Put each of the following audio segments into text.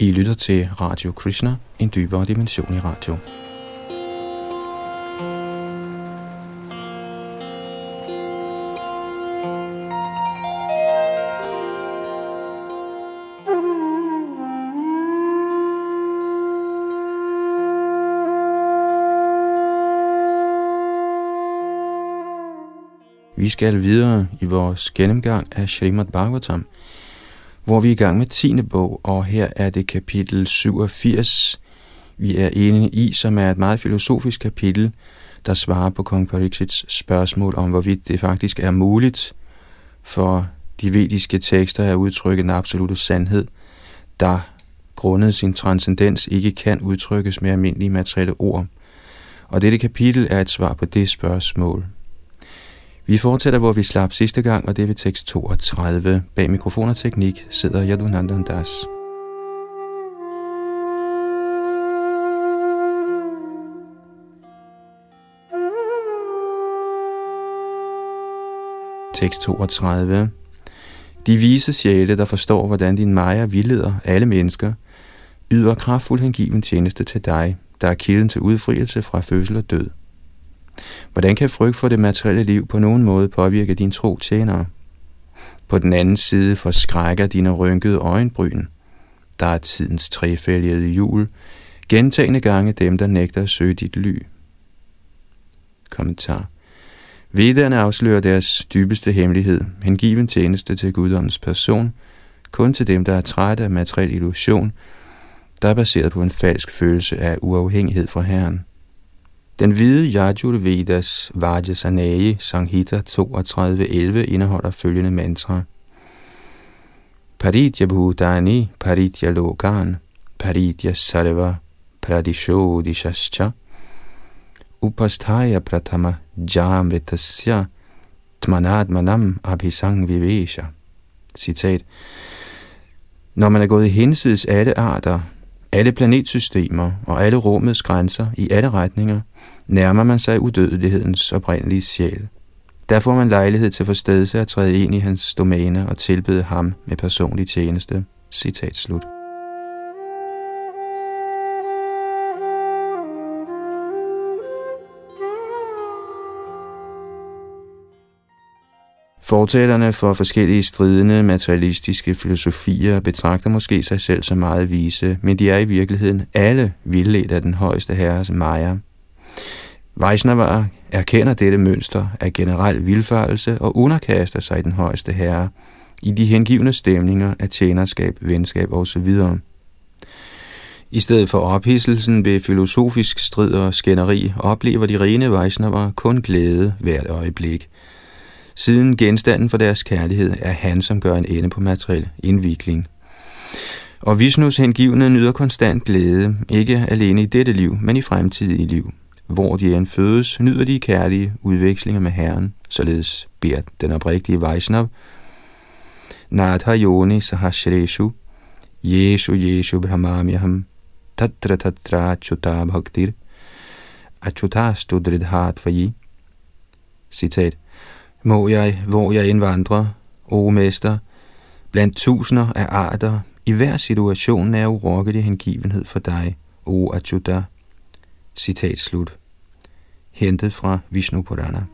I lytter til Radio Krishna, en dybere dimension i radio. Vi skal videre i vores gennemgang af Srimad Bhagavatam, hvor vi er i gang med 10. bog, og her er det kapitel 87, vi er inde i, som er et meget filosofisk kapitel, der svarer på kong Parikshits spørgsmål om, hvorvidt det faktisk er muligt for de vediske tekster at udtrykke en absolut sandhed, der grundet sin transcendens ikke kan udtrykkes med almindelige materielle ord. Og dette kapitel er et svar på det spørgsmål. Vi fortsætter, hvor vi slap sidste gang, og det er ved tekst 32. Bag mikrofon og teknik sidder Yadunandan Das. Tekst 32. De vise sjæle, der forstår, hvordan din Maja vildleder alle mennesker, yder kraftfuld hengiven tjeneste til dig, der er kilden til udfrielse fra fødsel og død. Hvordan kan frygt for det materielle liv på nogen måde påvirke din tro tjenere? På den anden side forskrækker dine rynkede øjenbryn. Der er tidens trefælgede jul, gentagende gange dem, der nægter at søge dit ly. Kommentar. Vedderne afslører deres dybeste hemmelighed, hengiven tjeneste til guddommens person, kun til dem, der er trætte af materiel illusion, der er baseret på en falsk følelse af uafhængighed fra Herren. Den hvide Yajur Vedas Vajrasanayi Sanghita 32.11 indeholder følgende mantra. Paritya Bhutani Paritya Lokan Paritya Sarva Pradishodishascha Upasthaya Pratama Jamritasya Tmanadmanam Abhisang Vivesha. Citat. Når man er gået i hinsides alle arter, alle planetsystemer og alle rummets grænser i alle retninger, nærmer man sig udødelighedens oprindelige sjæl. Der får man lejlighed til forstedelse at træde ind i hans domæne og tilbede ham med personlig tjeneste. Citat slut. Fortællerne for forskellige stridende materialistiske filosofier betragter måske sig selv som meget vise, men de er i virkeligheden alle vildledt af den højeste herres Maya. Vaishnava erkender dette mønster af generel vilfarelse og underkaster sig den højeste herre i de hengivne stemninger af tjenerskab, venskab osv. I stedet for ophidselsen ved filosofisk strid og skænderi oplever de rene Vaishnava kun glæde hvert øjeblik – siden genstanden for deres kærlighed er han, som gør en ende på materiel indvikling. Og Vishnus hengivne nyder konstant glæde, ikke alene i dette liv, men i fremtidige liv. Hvor de end fødes, nyder de kærlige udvekslinger med Herren, således beder den oprigtige Vaishnav, Nadha Yoni Sahasreshu, Yeshu Yeshu Brahmamyaham, Tatra Tatra Chuta Bhaktir, Achutastu Dridhat Vaji. Citat. Må jeg, hvor jeg indvandrer, o mester, blandt tusinder af arter, i hver situation er urokkelig hengivenhed for dig, o Achuta. Citat slut. Hentet fra Vishnu Purana.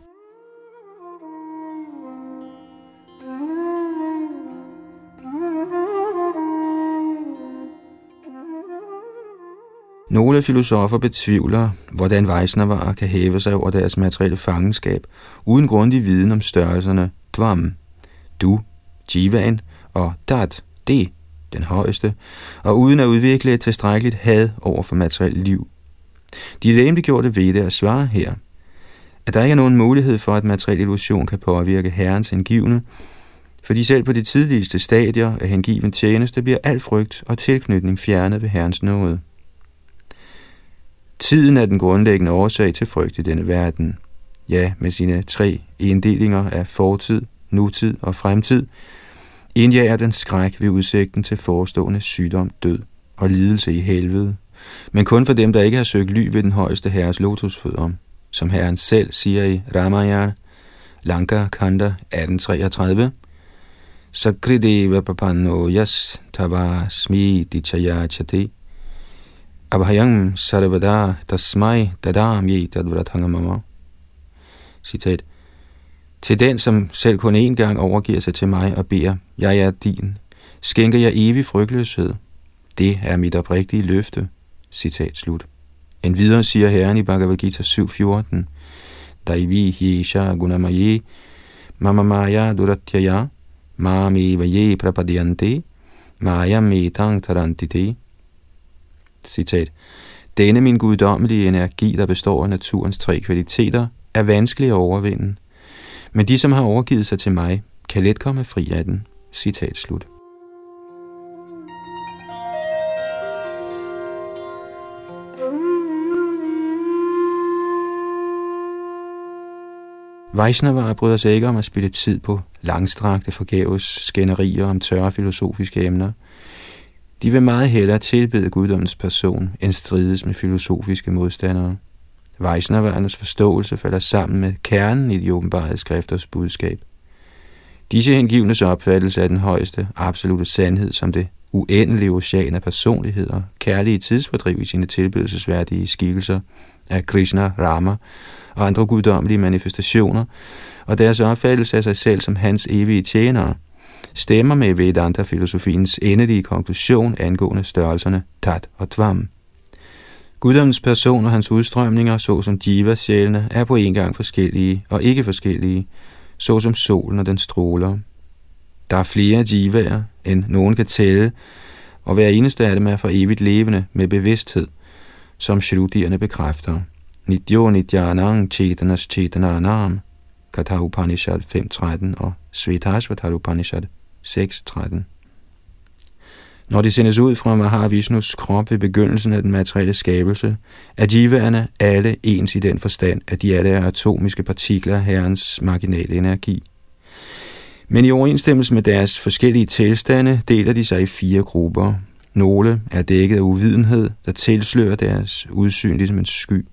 Nogle filosofer betvivler, hvordan Vaisnavarer kan hæve sig over deres materielle fangenskab, uden grundig viden om størrelserne Dvam, du, Jivan og Dat, det, den højeste, og uden at udvikle et tilstrækkeligt had over for materielt liv. De gjorde ved det at svare her, at der ikke er nogen mulighed for, at materiel illusion kan påvirke herrens hengivne, fordi selv på de tidligste stadier af hengiven tjeneste bliver al frygt og tilknytning fjernet ved herrens nåde. Tiden er den grundlæggende årsag til frygt i denne verden. Ja, med sine tre inddelinger af fortid, nutid og fremtid, indjager den skræk ved udsigten til forestående sygdom, død og lidelse i helvede. Men kun for dem, der ikke har søgt ly ved den højeste herres lotusfødder, som herren selv siger i Ramayana, Lanka Kanda 1833, Sakrideva papanno yas tava smiti chayachati abhayang sarvada tasmai dadam ye tadvrathangamama. Citat. Til den, som selv kun én gang overgiver sig til mig og beder, jeg er din, skænker jeg evig frygtløshed. Det er mit oprigtige løfte. Citat slut. En videre siger Herren i Bhagavad Gita 7.14, Daivi hiesha gunamaye mamamaya duratyaya mami vaye prapadyante mayam Metang tarantite. Citat. Denne min guddommelige energi, der består af naturens tre kvaliteter, er vanskelig at overvinde. Men de, som har overgivet sig til mig, kan let komme fri af den. Citat slut. Vaishnavara bryder sig ikke om at spille tid på langstrakte forgæves skænderier om tørre filosofiske emner. De vil meget hellere tilbede guddommens person, end strides med filosofiske modstandere. Vaishnavaernes forståelse falder sammen med kernen i de åbenbare skrifters budskab. Disse hengivnes opfattelse af den højeste absolute sandhed som det uendelige ocean af personligheder, kærlige tidsfordriv i sine tilbedelsesværdige skikkelser af Krishna, Rama og andre guddommelige manifestationer, og deres opfattelse af sig selv som hans evige tjenere, stemmer med Vedanta-filosofiens endelige konklusion angående størrelserne Tat og Tvam. Guddommens person og hans udstrømninger, såsom jiva-sjælene, er på en gang forskellige og ikke forskellige, såsom solen og den stråler. Der er flere jivaer, end nogen kan tælle, og hver eneste af dem er for evigt levende med bevidsthed, som shrutierne bekræfter. Nidyo nidyanang chetanas chetananam, Katha Upanishad 5.13 og Svetashvatar Upanishad 6.13. Når de sendes ud fra Mahavishnus krop ved begyndelsen af den materielle skabelse, er jivaerne alle ens i den forstand, at de alle er atomiske partikler af herrens marginale energi. Men i overensstemmelse med deres forskellige tilstande deler de sig i fire grupper. Nogle er dækket af uvidenhed, der tilslører deres udsyn ligesom en sky.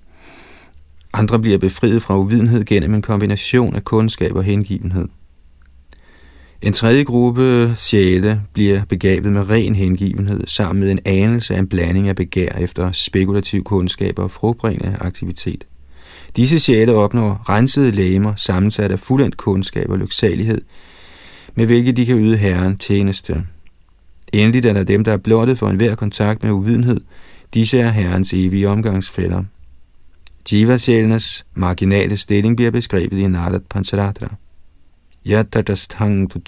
Andre bliver befriet fra uvidenhed gennem en kombination af kundskab og hengivenhed. En tredje gruppe sjæle bliver begavet med ren hengivenhed, sammen med en anelse af en blanding af begær efter spekulativ kundskab og frugtbringende aktivitet. Disse sjæle opnår rensede læmer sammensat af fuldendt kundskab og lyksalighed, med hvilket de kan yde Herren tjeneste. Endelig er der dem, der er blottet for enhver kontakt med uvidenhed. Disse er Herrens evige omgangsfælder. Jiva-sjælenes marginale stilling bliver beskrevet i Narad Pancharatra. Yatatastang tu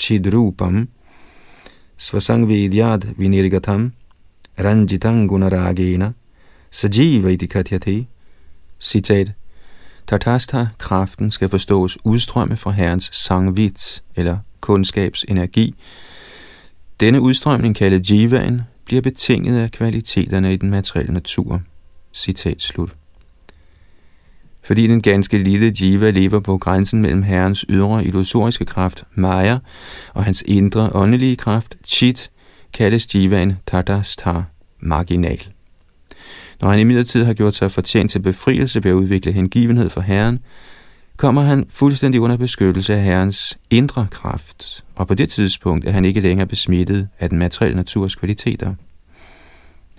svasang vidyad vinirgatam ranjitang gunaragena sajiva iti katyate. Citat. Tatastha, kraften, skal forstås udstrømme fra Herrens sangvit, eller kundskabsenergi. Denne udstrømning, kaldet jivaen, bliver betinget af kvaliteterne i den materielle natur. Citat slut fordi den ganske lille jiva lever på grænsen mellem herrens ydre illusoriske kraft, Maya, og hans indre åndelige kraft, Chit, kaldes jivaen Tadastar, marginal. Når han imidlertid har gjort sig fortjent til befrielse ved at udvikle hengivenhed for Herren, kommer han fuldstændig under beskyttelse af Herrens indre kraft, og på det tidspunkt er han ikke længere besmittet af den materielle naturs kvaliteter.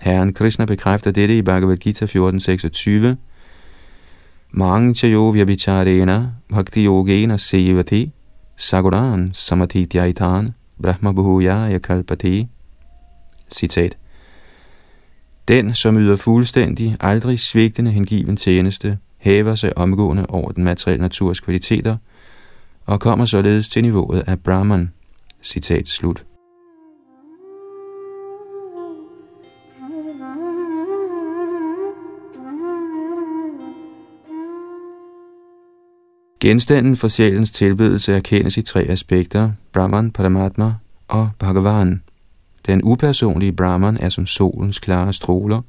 Herren Krishna bekræfter dette i Bhagavad Gita 14.26, Mangchayo vyabhicharena bhakti yogena sevati saguran samathityaitan brahma bhuya kalpati. Citat. Den, som yder fuldstændig, aldrig svigtende hengiven tjeneste, hæver sig omgående over den materielle naturs kvaliteter og kommer således til niveauet af Brahman. Citat slut. Genstanden for sjælens tilbedelse erkendes i tre aspekter, Brahman, Paramatma og Bhagavan. Den upersonlige Brahman er som solens klare stråler,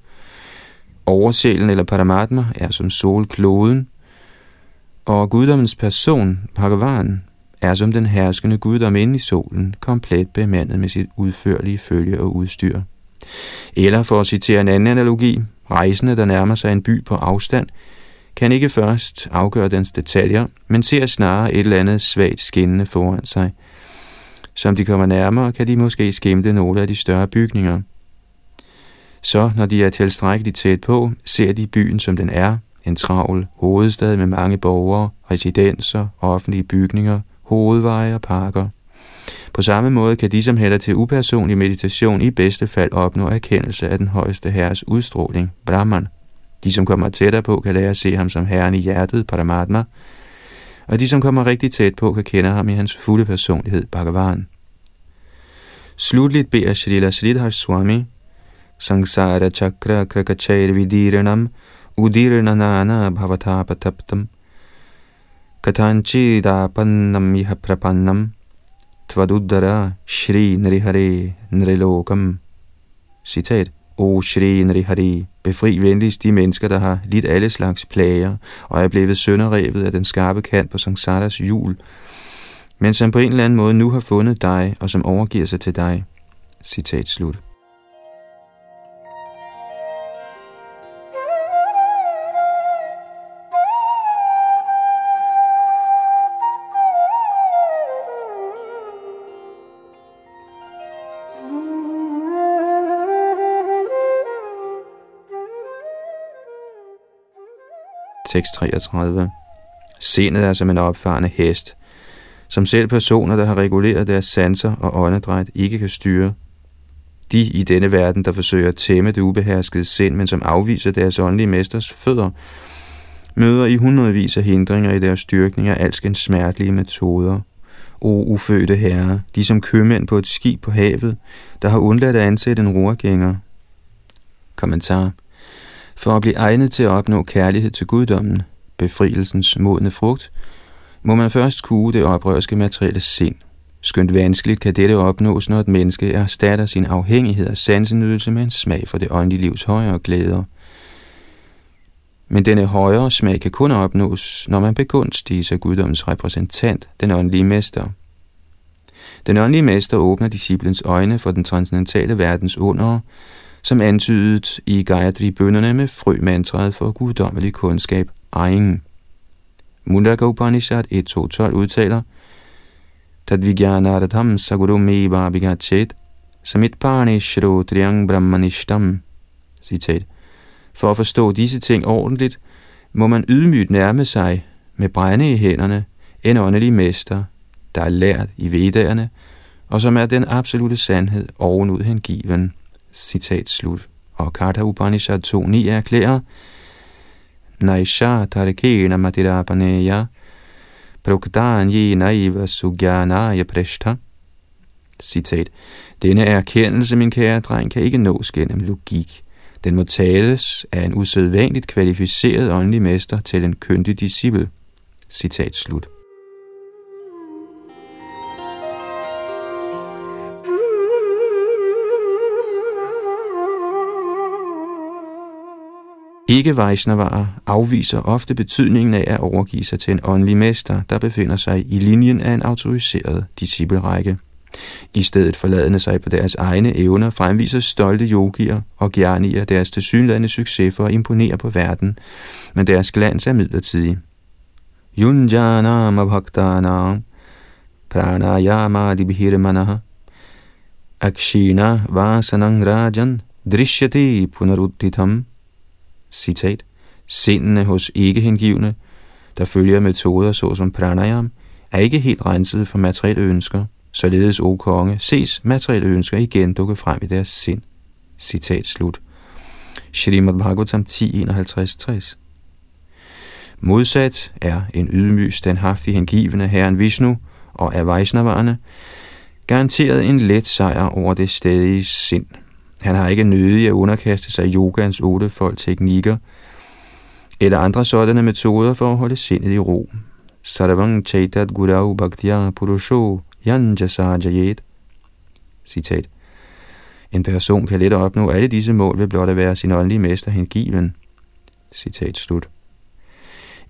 oversjælen eller Paramatma er som solkloden, og guddommens person, Bhagavan, er som den herskende guddom inde i solen, komplet bemandet med sit udførlige følge og udstyr. Eller for at citere en anden analogi, rejsende, der nærmer sig en by på afstand, kan ikke først afgøre dens detaljer, men ser snarere et eller andet svagt skinnende foran sig. Som de kommer nærmere, kan de måske skimte nogle af de større bygninger. Så, når de er tilstrækkeligt tæt på, ser de byen som den er, en travl hovedstad med mange borgere, residenser, offentlige bygninger, hovedveje og parker. På samme måde kan de, som hælder til upersonlig meditation, i bedste fald opnå erkendelse af den højeste herres udstråling, Brahman. De, som kommer tættere på, kan lære at se ham som herren i hjertet, Paramatma, og de, som kommer rigtig tæt på, kan kende ham i hans fulde personlighed, Bhagavan. Slutligt beder Srila Sridhar Swami, Sangsara Chakra Krakachair Vidiranam Udiranana Bhavatapataptam Katanchidapannam Iha Prapannam Tvaduddara Shri Nrihare Nrilokam Citat. O Shri Nrihare, befri venligst de mennesker, der har lidt alle slags plager og er blevet sønderrevet af den skarpe kant på Sangsaras hjul, men som på en eller anden måde nu har fundet dig og som overgiver sig til dig. Citat slut. 6.33. Sindet er som en opfarende hest, som selv personer, der har reguleret deres sanser og åndedræt, ikke kan styre. De i denne verden, der forsøger at tæmme det ubeherskede sind, men som afviser deres åndelige mesters fødder, møder i hundredvis af hindringer i deres styrkning af alskens smertelige metoder. O ufødte herre, de som købmænd på et skib på havet, der har undladt at ansætte en rorgænger. Kommentar for at blive egnet til at opnå kærlighed til guddommen, befrielsens modne frugt, må man først kue det oprørske materielle sind. Skønt vanskeligt kan dette opnås, når et menneske erstatter sin afhængighed af sansenydelse med en smag for det åndelige livs højere glæder. Men denne højere smag kan kun opnås, når man begunstiges af guddommens repræsentant, den åndelige mester. Den åndelige mester åbner disciplens øjne for den transcendentale verdens under, som antydet i Gayatri-bønderne med frømantraet for guddommelig kundskab, egen. Mundaka Upanishad 1.2.12 udtaler, Tadvigyanaratam saguru meva vigachet shro triang brahmanishtam. Citat. For at forstå disse ting ordentligt, må man ydmygt nærme sig med brænde i hænderne en åndelig mester, der er lært i vedderne, og som er den absolute sandhed ovenud hengiven. Citat slut. Og Katha Upanishad 2.9 erklærer, Naisha tarekena matirapaneya prokdanye naiva sugyanaya preshta. Citat. Denne erkendelse, min kære dreng, kan ikke nås gennem logik. Den må tales af en usædvanligt kvalificeret åndelig mester til en kyndig disciple. Citat slut. Ikke Vaishnavarer afviser ofte betydningen af at overgive sig til en åndelig mester, der befinder sig i linjen af en autoriseret disciplerække. I stedet forladende sig på deres egne evner, fremviser stolte yogier og gyanier deres tilsyneladende succes for at imponere på verden, men deres glans er midlertidig. Yunjanam abhaktanam pranayama dibhirmanaha akshina vasanang rajan drishyati punaruddhitam citat, sindene hos ikke-hengivne, der følger metoder såsom pranayam, er ikke helt renset for materielle ønsker, således, o konge, ses materielle ønsker igen dukke frem i deres sind. Citat slut. Shrimad Bhagavatam 10.51.60 Modsat er en ydmyg, standhaftig hengivende herren Vishnu og er Vaisnavarerne garanteret en let sejr over det stadige sind. Han har ikke nødig at underkaste sig yogans ottefold teknikker eller andre sådanne metoder for at holde sindet i ro. Sarvang chaitat gurau bhaktya purusho yanjasajayet. Citat. En person kan let opnå alle disse mål ved blot at være sin åndelige mester hengiven. Citat slut.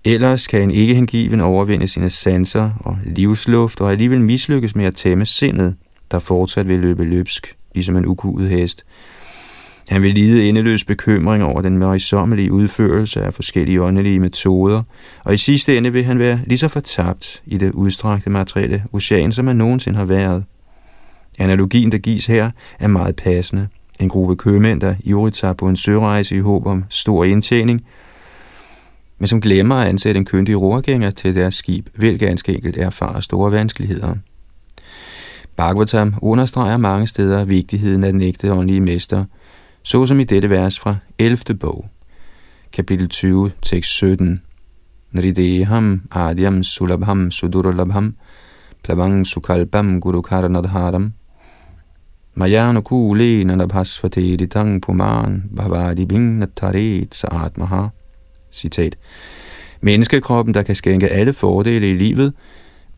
Ellers kan en ikke hengiven overvinde sine sanser og livsluft og alligevel mislykkes med at tæmme sindet, der fortsat vil løbe løbsk ligesom en ukudet hest. Han vil lide endeløs bekymring over den møjsommelige udførelse af forskellige åndelige metoder, og i sidste ende vil han være lige så fortabt i det udstrakte materielle ocean, som han nogensinde har været. Analogien, der gives her, er meget passende. En gruppe købmænd, der ivrigt tager på en sørejse i håb om stor indtjening, men som glemmer at ansætte en kyndig rorgænger til deres skib, vil ganske enkelt erfare store vanskeligheder. Bhagavatam understreger mange steder vigtigheden af den ægte åndelige mester, såsom i dette vers fra 11. bog, kapitel 20, tekst 17. Nrideham adyam sulabham sudurlabham plavang sukalpam gurukaranadharam Mayano kule nanabhasvate tang puman bhavadi bing nataret saat maha. Citat. Menneskekroppen, der kan skænke alle fordele i livet,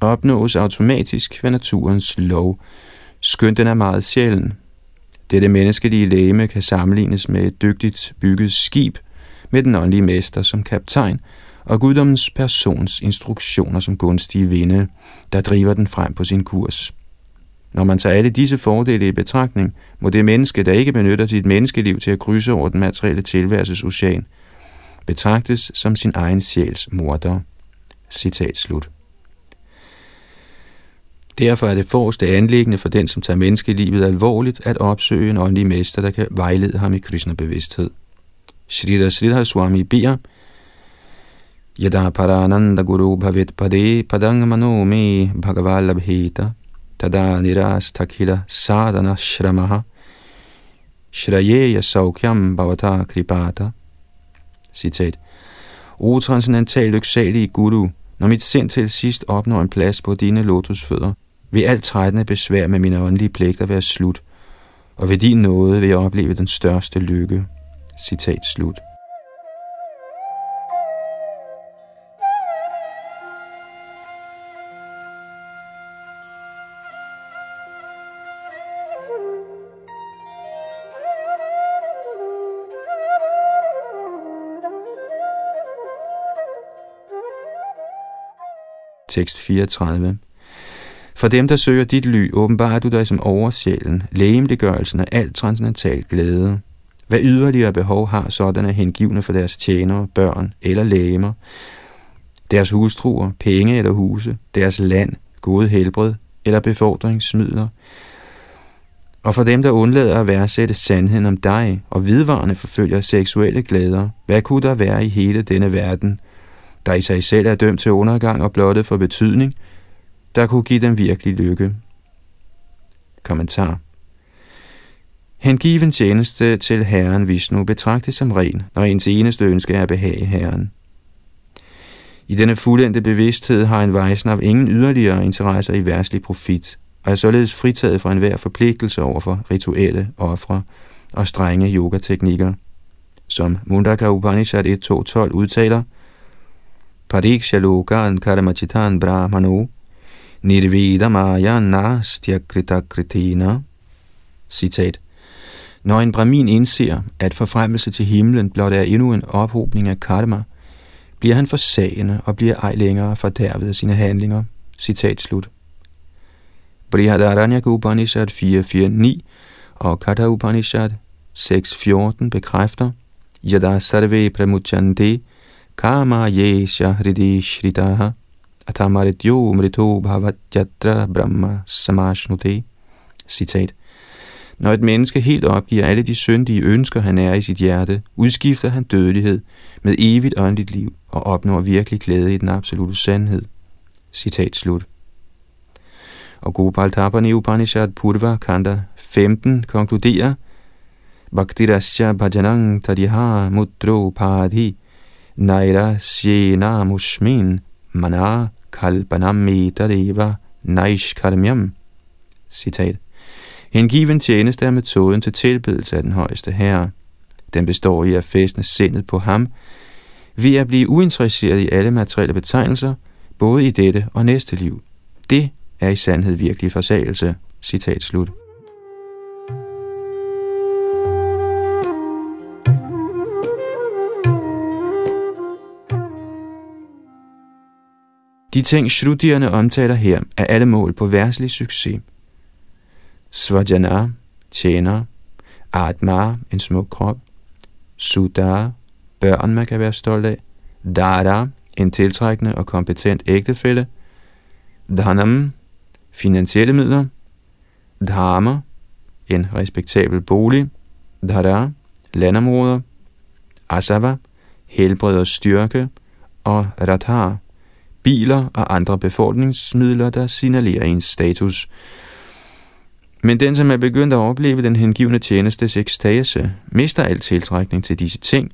opnås automatisk ved naturens lov, skønt den er meget sjælden. Dette menneskelige læme kan sammenlignes med et dygtigt bygget skib med den åndelige mester som kaptajn og guddommens persons instruktioner som gunstige vinde, der driver den frem på sin kurs. Når man tager alle disse fordele i betragtning, må det menneske, der ikke benytter sit menneskeliv til at krydse over den materielle tilværelses ocean, betragtes som sin egen sjæls morder. Citat slut. Derfor er det forreste anlæggende for den, som tager menneskelivet alvorligt, at opsøge en åndelig mester, der kan vejlede ham i Krishna-bevidsthed. Shrita Sridhar Swami beder, Yada parananda guru bhavet pade padang mano me bhagavallabheta tada niras takhila sadhana shramaha shrayeya saukyam bhavata kripata. Citat. O transcendental lyksalige Guru, når mit sind til sidst opnår en plads på dine lotusfødder, vil alt trættende besvær med mine åndelige pligter være slut, og ved din nåde vil jeg opleve den største lykke. Citat slut. Tekst 34 for dem, der søger dit ly, åbenbarer du dig som oversjælen, lægemliggørelsen af al transcendental glæde. Hvad yderligere behov har sådanne hengivne for deres tjenere, børn eller lægemer, deres hustruer, penge eller huse, deres land, gode helbred eller befordringsmidler, og for dem, der undlader at værdsætte sandheden om dig og vidvarende forfølger seksuelle glæder, hvad kunne der være i hele denne verden, der i sig selv er dømt til undergang og blottet for betydning, der kunne give dem virkelig lykke. Kommentar Hengiven tjeneste til Herren Vishnu betragtes som ren, når ens eneste ønske er at behage Herren. I denne fuldendte bevidsthed har en af ingen yderligere interesser i værtslig profit, og er således fritaget fra enhver forpligtelse over for rituelle ofre og strenge yogateknikker. Som Mundaka Upanishad 1.2.12 udtaler, Pariksha lokan karmachitan brahmano Nirvida maya nastya krita kritina. Citat. Når en brahmin indser, at forfremmelse til himlen blot er endnu en ophobning af karma, bliver han forsagende og bliver ej længere fordærvet af sine handlinger. Citat slut. Brihadaranyaka Upanishad 4.4.9 og Katha Upanishad 6.14 bekræfter, Yada sarve pramuchande kama yesha hridi shritaha Atamarityo mrito bhavatyatra brahma samashnuti. Citat. Når et menneske helt opgiver alle de syndige ønsker, han er i sit hjerte, udskifter han dødelighed med evigt åndeligt liv og opnår virkelig glæde i den absolute sandhed. Citat slut. Og Gopal Tapani Upanishad Purva Kanda 15 konkluderer, Bhaktirasya bhajanang tadiha mudro padhi naira sjena mushmin mana kalpanamita naishkarmyam. Citat. Hengiven tjeneste er metoden til tilbedelse af den højeste herre. Den består i at fæstne sindet på ham, ved at blive uinteresseret i alle materielle betegnelser, både i dette og næste liv. Det er i sandhed virkelig forsagelse. Citat slut. De ting, Shrutierne omtaler her, er alle mål på værtslig succes. Svajana, tjener, Atma, en smuk krop, Sudar, børn, man kan være stolt af, Dara, en tiltrækkende og kompetent ægtefælle, Dhanam, finansielle midler, Dharma, en respektabel bolig, Dhara, landområder, Asava, helbred og styrke, og Radhar, biler og andre befordringsmidler, der signalerer ens status. Men den, som er begyndt at opleve den hengivende tjenestes ekstase, mister al tiltrækning til disse ting,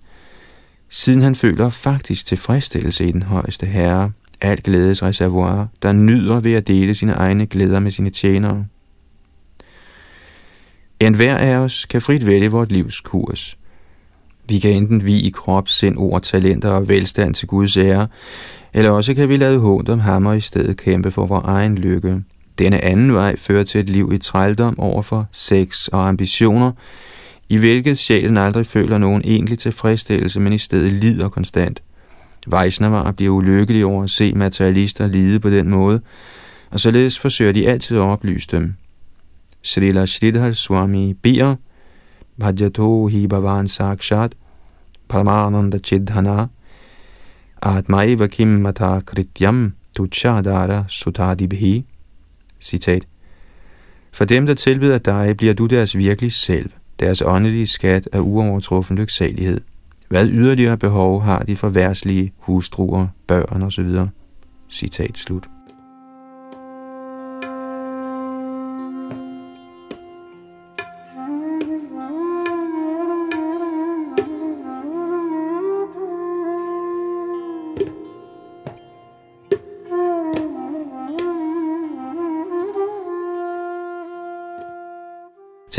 siden han føler faktisk tilfredsstillelse i den højeste herre, alt glædes reservoir, der nyder ved at dele sine egne glæder med sine tjenere. En hver af os kan frit vælge vort livs kurs. Vi kan enten vi i krop, sind, ord, talenter og velstand til Guds ære, eller også kan vi lade hånd om ham og i stedet kæmpe for vores egen lykke. Denne anden vej fører til et liv i trældom over for sex og ambitioner, i hvilket sjælen aldrig føler nogen egentlig tilfredsstillelse, men i stedet lider konstant. Vaisnavaer bliver ulykkelige over at se materialister lide på den måde, og således forsøger de altid at oplyse dem. Srila Shridhar Swami beder, Bhajato hi bhavan sakshat, Paramananda chidhana, Atmaiva kim mata krityam tuchadara sutadibhi. Citat. For dem, der tilbeder dig, bliver du deres virkelige selv. Deres åndelige skat er uovertruffen lyksalighed. Hvad yderligere behov har de for værslige hustruer, børn osv.? Citat slut.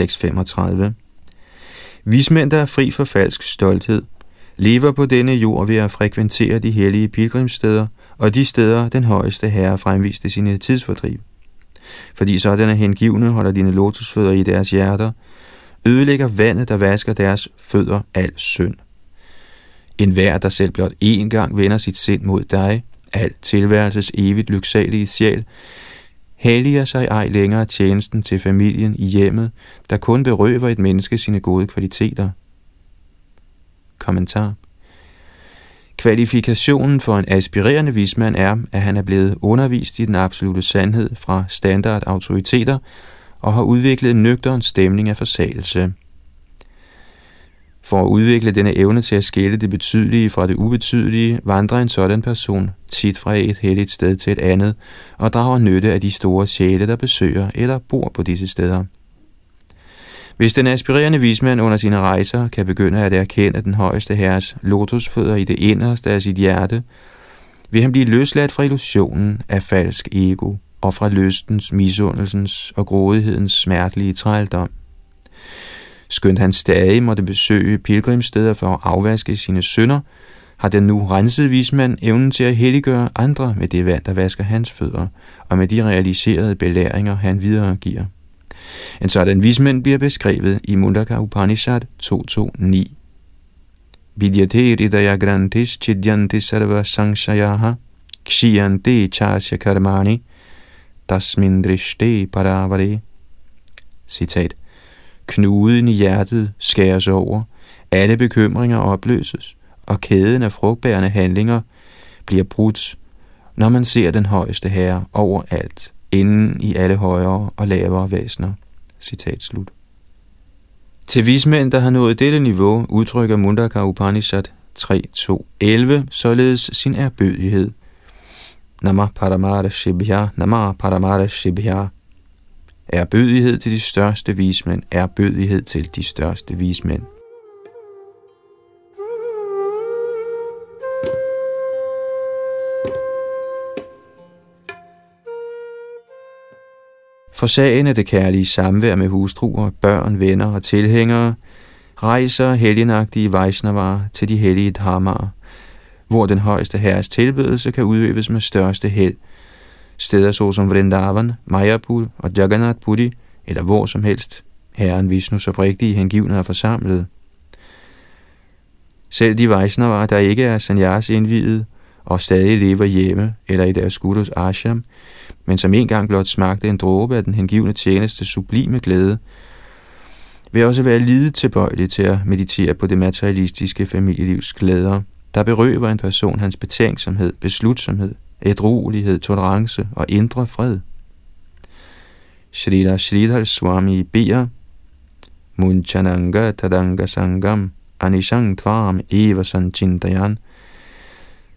6.35. Vismænd, der er fri for falsk stolthed, lever på denne jord ved at frekventere de hellige pilgrimssteder og de steder, den højeste herre fremviste sine tidsfordriv. Fordi sådanne hengivne holder dine lotusfødder i deres hjerter, ødelægger vandet, der vasker deres fødder al synd. En hver, der selv blot én gang vender sit sind mod dig, al tilværelses evigt lyksalige sjæl, helliger sig ej længere tjenesten til familien i hjemmet, der kun berøver et menneske sine gode kvaliteter. Kommentar Kvalifikationen for en aspirerende vismand er, at han er blevet undervist i den absolute sandhed fra standardautoriteter og har udviklet en nøgteren stemning af forsagelse. For at udvikle denne evne til at skille det betydelige fra det ubetydelige, vandrer en sådan person tit fra et helligt sted til et andet og drager nytte af de store sjæle, der besøger eller bor på disse steder. Hvis den aspirerende vismand under sine rejser kan begynde at erkende den højeste herres lotusfødder i det inderste af sit hjerte, vil han blive løsladt fra illusionen af falsk ego og fra lystens, misundelsens og grådighedens smertelige trældom. Skønt han stadig måtte besøge pilgrimsteder for at afvaske sine synder, har den nu rensede vismand evnen til at helliggøre andre med det vand, der vasker hans fødder, og med de realiserede belæringer, han videregiver. En sådan vismand bliver beskrevet i Mundaka Upanishad 2.2.9. Vidyate ridaya grantis chidyanti sarva sangshayaha kshiyante chasya karmani tasmin drishte paravare. Citat. Knuden i hjertet skæres over, alle bekymringer opløses, og kæden af frugtbærende handlinger bliver brudt, når man ser den højeste herre overalt, inden i alle højere og lavere væsener. Citat slut. Til vismænd, der har nået dette niveau, udtrykker Mundaka Upanishad 3.2.11 således sin erbødighed. Nama Paramara Shibhya, Nama Paramara Shibhya. Erbødighed til de største vismænd, erbødighed til de største vismænd. For sagen af det kærlige samvær med hustruer, børn, venner og tilhængere, rejser helgenagtige Vaisnavaer til de hellige dharmaer, hvor den højeste herres tilbedelse kan udøves med største held. Steder såsom Vrindavan, Mayapur og Jagannath Puri, eller hvor som helst, herren Vishnus oprigtige hengivne er forsamlet. Selv de var, der ikke er sanyas indvidet, og stadig lever hjemme eller i deres gurus ashram, men som engang blot smagte en dråbe af den hengivne tjeneste sublime glæde, vil også være lidet tilbøjelig til at meditere på det materialistiske familielivs glæder, der berøver en person hans betænksomhed, beslutsomhed, ædruelighed, tolerance og indre fred. Shrila Shridhar Swami beder, Munchananga Tadanga Sangam Anishang Tvam Eva Sanchintayan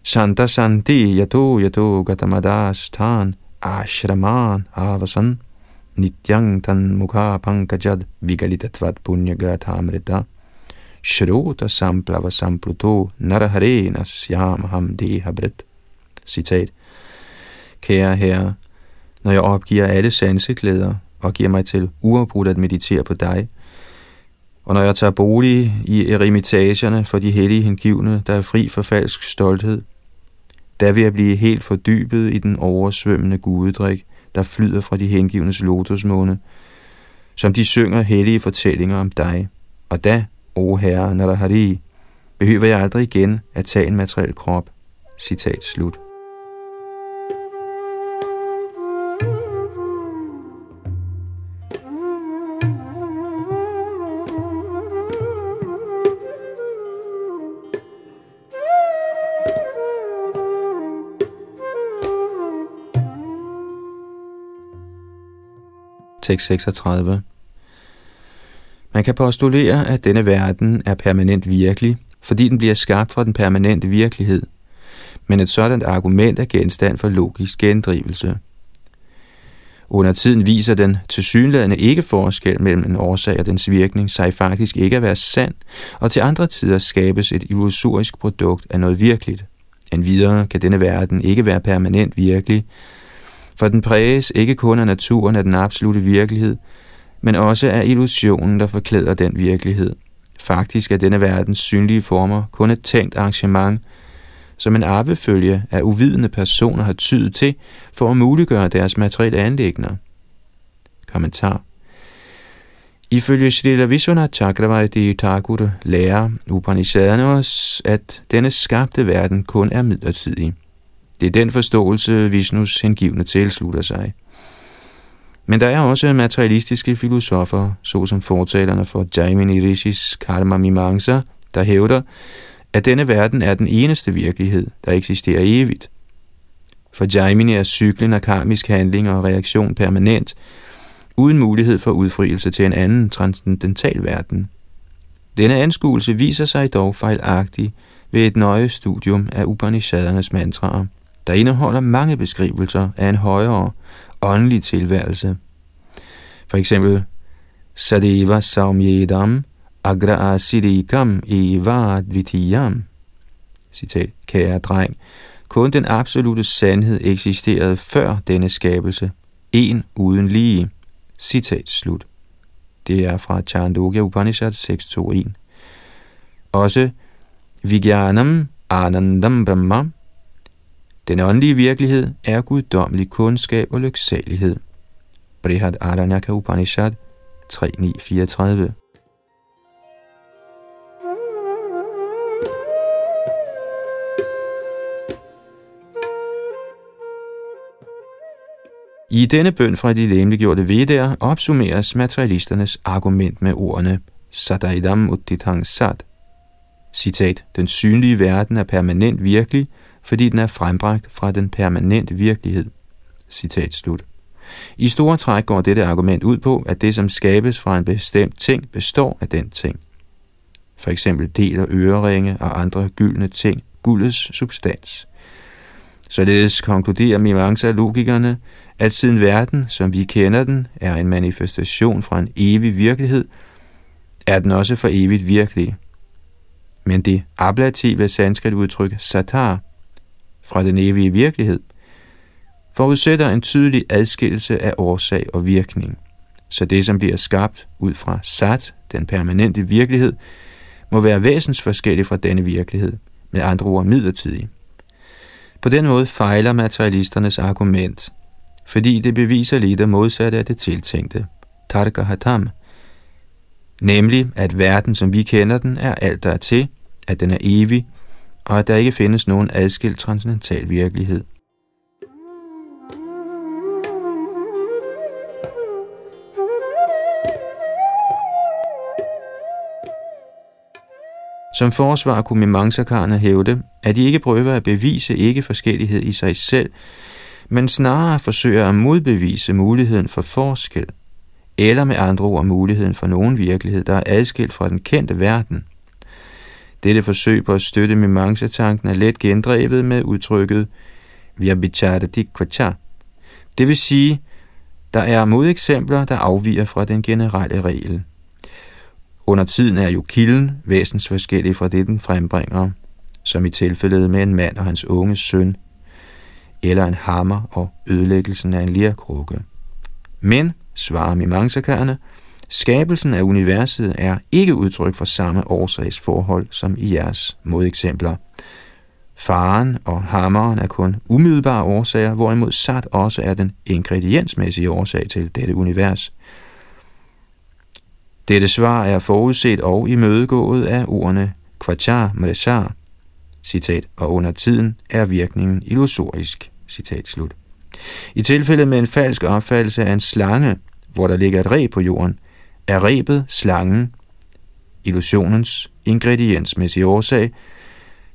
Santa Santi Yato Yato Gatamadas Tan Ashraman Avasan Nityang Tan Mukha Pankajad Vigalitatvat Punya Gathamrita. Shrota Samplava Sampluto Narahare Nasyamaham Dehabrit. Citat Kære herre, når jeg opgiver alle sanseklæder og giver mig til uafbrudt at meditere på dig, og når jeg tager bolig i eremitagerne for de hellige hengivne, der er fri for falsk stolthed, der vil jeg blive helt fordybet i den oversvømmende gudedrik, der flyder fra de hengivnes lotusmåne, som de synger hellige fortællinger om dig. Og da, o Herre Narahari, behøver jeg aldrig igen at tage en materiel krop. Citat slut. Tekst 36. Man kan postulere, at denne verden er permanent virkelig, fordi den bliver skabt fra den permanente virkelighed. Men et sådant argument er genstand for logisk gendrivelse. Under tiden viser den tilsyneladende ikke forskel mellem en årsag og dens virkning sig faktisk ikke at være sand, og til andre tider skabes et illusorisk produkt af noget virkeligt. Endvidere kan denne verden ikke være permanent virkelig, for den præges ikke kun af naturen af den absolute virkelighed, men også af illusionen, der forklæder den virkelighed. Faktisk er denne verdens synlige former kun et tænkt arrangement, som en arvefølge af uvidende personer har tydet til for at muliggøre deres materielle anlægner. Kommentar Ifølge Srila Vishwanath Chakravarti Thakur lærer Upanishaderne os, at denne skabte verden kun er midlertidig. Det er den forståelse, Vishnus hengivne tilslutter sig. Men der er også materialistiske filosofer, såsom fortalerne for Jaimini Rishis Karma Mimamsa, der hævder, at denne verden er den eneste virkelighed, der eksisterer evigt. For Jaimini er cyklen af karmisk handling og reaktion permanent, uden mulighed for udfrielse til en anden transcendental verden. Denne anskuelse viser sig dog fejlagtig ved et nøje studium af Upanishadernes mantraer der indeholder mange beskrivelser af en højere åndelig tilværelse. For eksempel, Sadeva Saumyedam Agra Asidikam Eva Dvitiyam. Citat, kære dreng, kun den absolute sandhed eksisterede før denne skabelse. En uden lige. Citat slut. Det er fra Chandogya Upanishad 6.2.1. Også Vigyanam Anandam Brahma den åndelige virkelighed er guddommelig kundskab og lyksalighed. Brihad Aranyaka Upanishad 3.9.34 I denne bøn fra de lemliggjorte veddere opsummeres materialisternes argument med ordene Sadaidam Uttitang Sat. Citat, den synlige verden er permanent virkelig, fordi den er frembragt fra den permanente virkelighed. Citat slut. I store træk går dette argument ud på, at det, som skabes fra en bestemt ting, består af den ting. For eksempel deler øreringe og andre gyldne ting guldets substans. Således konkluderer Mimangsa logikerne, at siden verden, som vi kender den, er en manifestation fra en evig virkelighed, er den også for evigt virkelig. Men det ablative sanskrit udtryk satar fra den evige virkelighed, forudsætter en tydelig adskillelse af årsag og virkning. Så det, som bliver skabt ud fra sat, den permanente virkelighed, må være væsensforskellig fra denne virkelighed, med andre ord midlertidig. På den måde fejler materialisternes argument, fordi det beviser lidt det modsatte af det tiltænkte, Tarka Hatam, nemlig at verden, som vi kender den, er alt, der er til, at den er evig, og at der ikke findes nogen adskilt transcendental virkelighed. Som forsvar kunne Mimangsakarne hævde, at de ikke prøver at bevise ikke forskellighed i sig selv, men snarere forsøger at modbevise muligheden for forskel, eller med andre ord muligheden for nogen virkelighed, der er adskilt fra den kendte verden. Dette forsøg på at støtte Mimamsa-tanken er let gendrevet med udtrykket Vyabhichara Det vil sige, der er modeksempler, der afviger fra den generelle regel. Under tiden er jo kilden væsens forskellig fra det, den frembringer, som i tilfældet med en mand og hans unge søn, eller en hammer og ødelæggelsen af en lirkrukke. Men, svarer Mimamsakerne, skabelsen af universet er ikke udtryk for samme årsagsforhold som i jeres modeksempler. Faren og hammeren er kun umiddelbare årsager, hvorimod sat også er den ingrediensmæssige årsag til dette univers. Dette svar er forudset og imødegået af ordene kvachar mreshar, citat, og under tiden er virkningen illusorisk, citat slut. I tilfælde med en falsk opfattelse af en slange, hvor der ligger et reb på jorden, er rebet slangen, illusionens ingrediensmæssige årsag,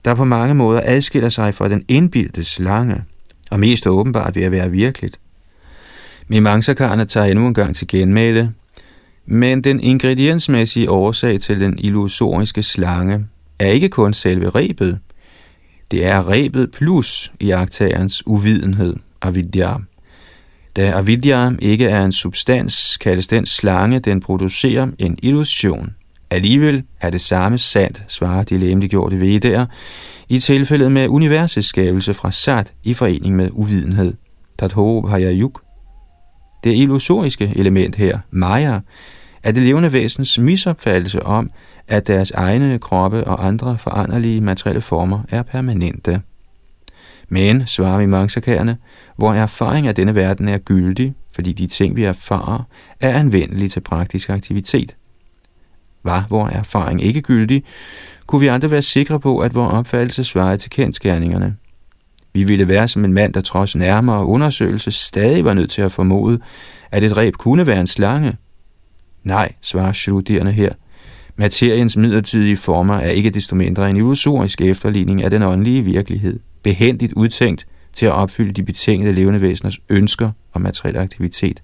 der på mange måder adskiller sig fra den indbildte slange, og mest åbenbart ved at være virkeligt. Mimangsakarne tager endnu en gang til genmæle, men den ingrediensmæssige årsag til den illusoriske slange er ikke kun selve rebet, det er rebet plus i uvidenhed, avidya. Da avidya ikke er en substans, kaldes den slange, den producerer en illusion. Alligevel er det samme sandt, svarer de lemliggjorte vedaer, i tilfældet med universets skabelse fra sat i forening med uvidenhed. Tatho Hayayuk. Det illusoriske element her, Maya, er det levende væsens misopfattelse om, at deres egne kroppe og andre foranderlige materielle former er permanente. Men, svarer vi hvor erfaring af denne verden er gyldig, fordi de ting, vi erfarer, er anvendelige til praktisk aktivitet. Var hvor erfaring ikke gyldig, kunne vi andre være sikre på, at vores opfattelse svarede til kendskærningerne. Vi ville være som en mand, der trods nærmere undersøgelse stadig var nødt til at formode, at et reb kunne være en slange. Nej, svarer studerende her. Materiens midlertidige former er ikke desto mindre en illusorisk efterligning af den åndelige virkelighed, behendigt udtænkt til at opfylde de betingede levende væseners ønsker og materiel aktivitet.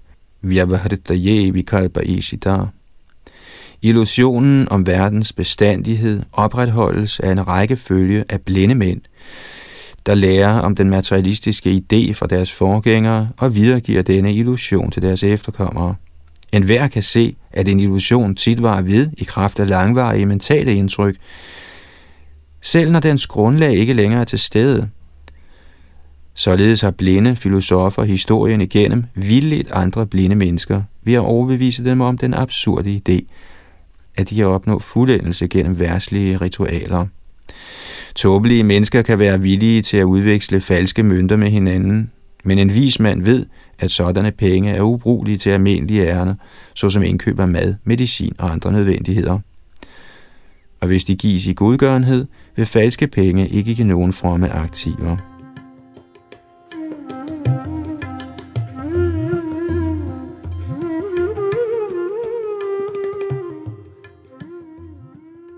Illusionen om verdens bestandighed opretholdes af en række følge af blinde mænd, der lærer om den materialistiske idé fra deres forgængere og videregiver denne illusion til deres efterkommere. En hver kan se, at en illusion tit var ved i kraft af langvarige mentale indtryk, selv når dens grundlag ikke længere er til stede. Således har blinde filosofer historien igennem vildt andre blinde mennesker ved at overbevise dem om den absurde idé, at de kan opnå fuldendelse gennem værtslige ritualer. Tåbelige mennesker kan være villige til at udveksle falske mønter med hinanden, men en vis mand ved, at sådanne penge er ubrugelige til almindelige ærner, såsom indkøb af mad, medicin og andre nødvendigheder. Og hvis de gives i godgørenhed, vil falske penge ikke give nogen fromme aktiver.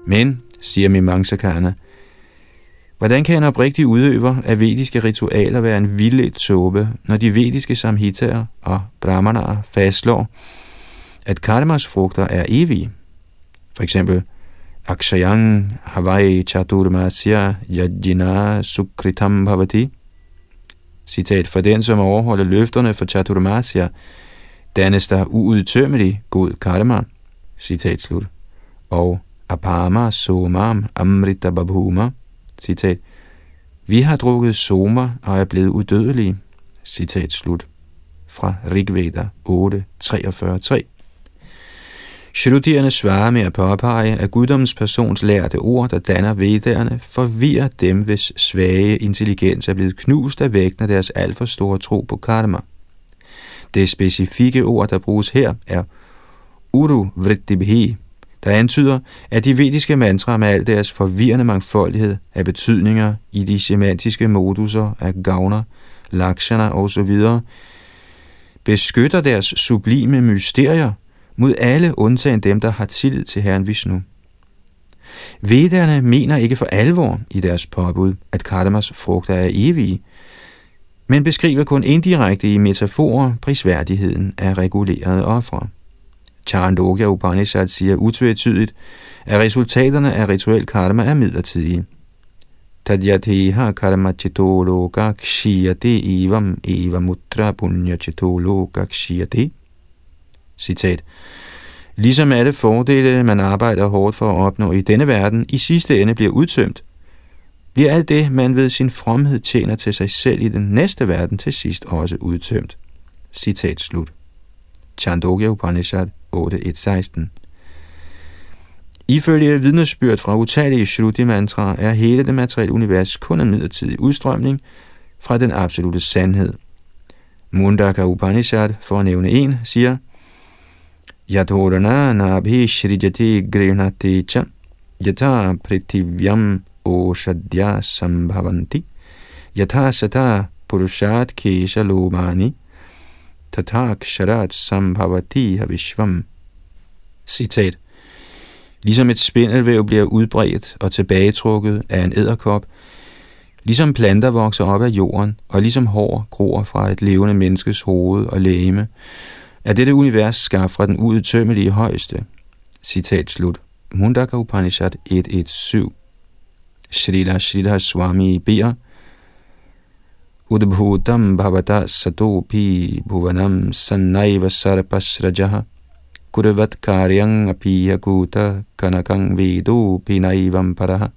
Men, siger Mimamsakana, hvordan kan en oprigtig udøver af vediske ritualer være en vildledt tåbe, når de vediske samhitaer og brahmanaer fastslår, at karmas frugter er evige? For eksempel, Akshayang Havai Chaturmasya Yajina Sukritam Bhavati. Citat, for den, som overholder løfterne for Chaturmasya, dannes der uudtømmelig god karma. Citat slut. Og apama somam amrita babhuma. Citat. Vi har drukket soma og er blevet udødelige. Citat slut. Fra Rigveda 8, 43, 3. Shrutierne svarer med at påpege, at guddommens persons lærte ord, der danner vedderne, forvirrer dem, hvis svage intelligens er blevet knust af vægten af deres alt for store tro på karma. Det specifikke ord, der bruges her, er Uru Vrittibhi, der antyder, at de vediske mantraer med al deres forvirrende mangfoldighed af betydninger i de semantiske moduser af gavner, lakshana osv., beskytter deres sublime mysterier mod alle undtagen dem, der har tillid til Herren Vishnu. Vederne mener ikke for alvor i deres påbud, at kardamas frugter er evige, men beskriver kun indirekte i metaforer prisværdigheden af regulerede ofre. Charandogya Upanishad siger utvetydigt, at resultaterne af rituel karma er midlertidige. Tadyateha karma chitoloka kshiyate evam eva mutra punya chitoloka kshiyate. Citat. Ligesom alle fordele, man arbejder hårdt for at opnå i denne verden, i sidste ende bliver udtømt, bliver alt det, man ved sin fromhed tjener til sig selv i den næste verden, til sidst også udtømt. Citat slut. Chandogya Upanishad 8.1.16 Ifølge vidnesbyrd fra utallige Shruti-mantra er hele det materielle univers kun en midlertidig udstrømning fra den absolute sandhed. Mundaka Upanishad, for at nævne en, siger, Yadhodana nabhi shrijati grinati cha yata prithivyam oshadya sambhavanti yatha sata purushat kesha lomani tathak sharat sambhavati havishvam. Citat. Ligesom et spindelvæv bliver udbredt og tilbagetrukket af en æderkop, ligesom planter vokser op af jorden, og ligesom hår gror fra et levende menneskes hoved og læme, er dette univers skabt fra den uudtømmelige højeste. Citat slut. Mundaka Upanishad 1.1.7 Shrila Shrila Swami beder, Udbhutam bhavata satopi bhuvanam sannaiva sarpasrajaha kurvat karyang apiya kuta kanakang vedo pinaivam paraha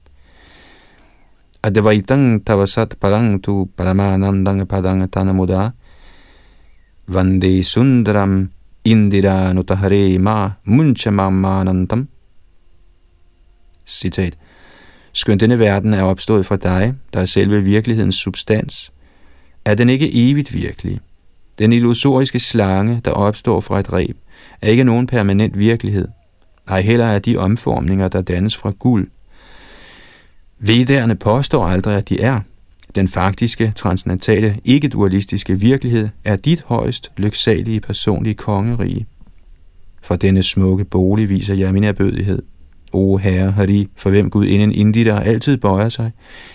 Advaitang tavasat parang tu paramanandang padang tanamuda Vande sundaram indira nutahare ma munchamamanantam. Citat. Skønt denne verden er opstået fra dig, der er selve virkelighedens substans, er den ikke evigt virkelig. Den illusoriske slange, der opstår fra et reb, er ikke nogen permanent virkelighed. Ej heller er de omformninger, der dannes fra guld. Vedderne påstår aldrig, at de er, den faktiske, transcendentale, ikke-dualistiske virkelighed er dit højst lyksalige personlige kongerige. For denne smukke bolig viser jeg min erbødighed. O Herre Hari, for hvem Gud inden inditer altid bøjer sig,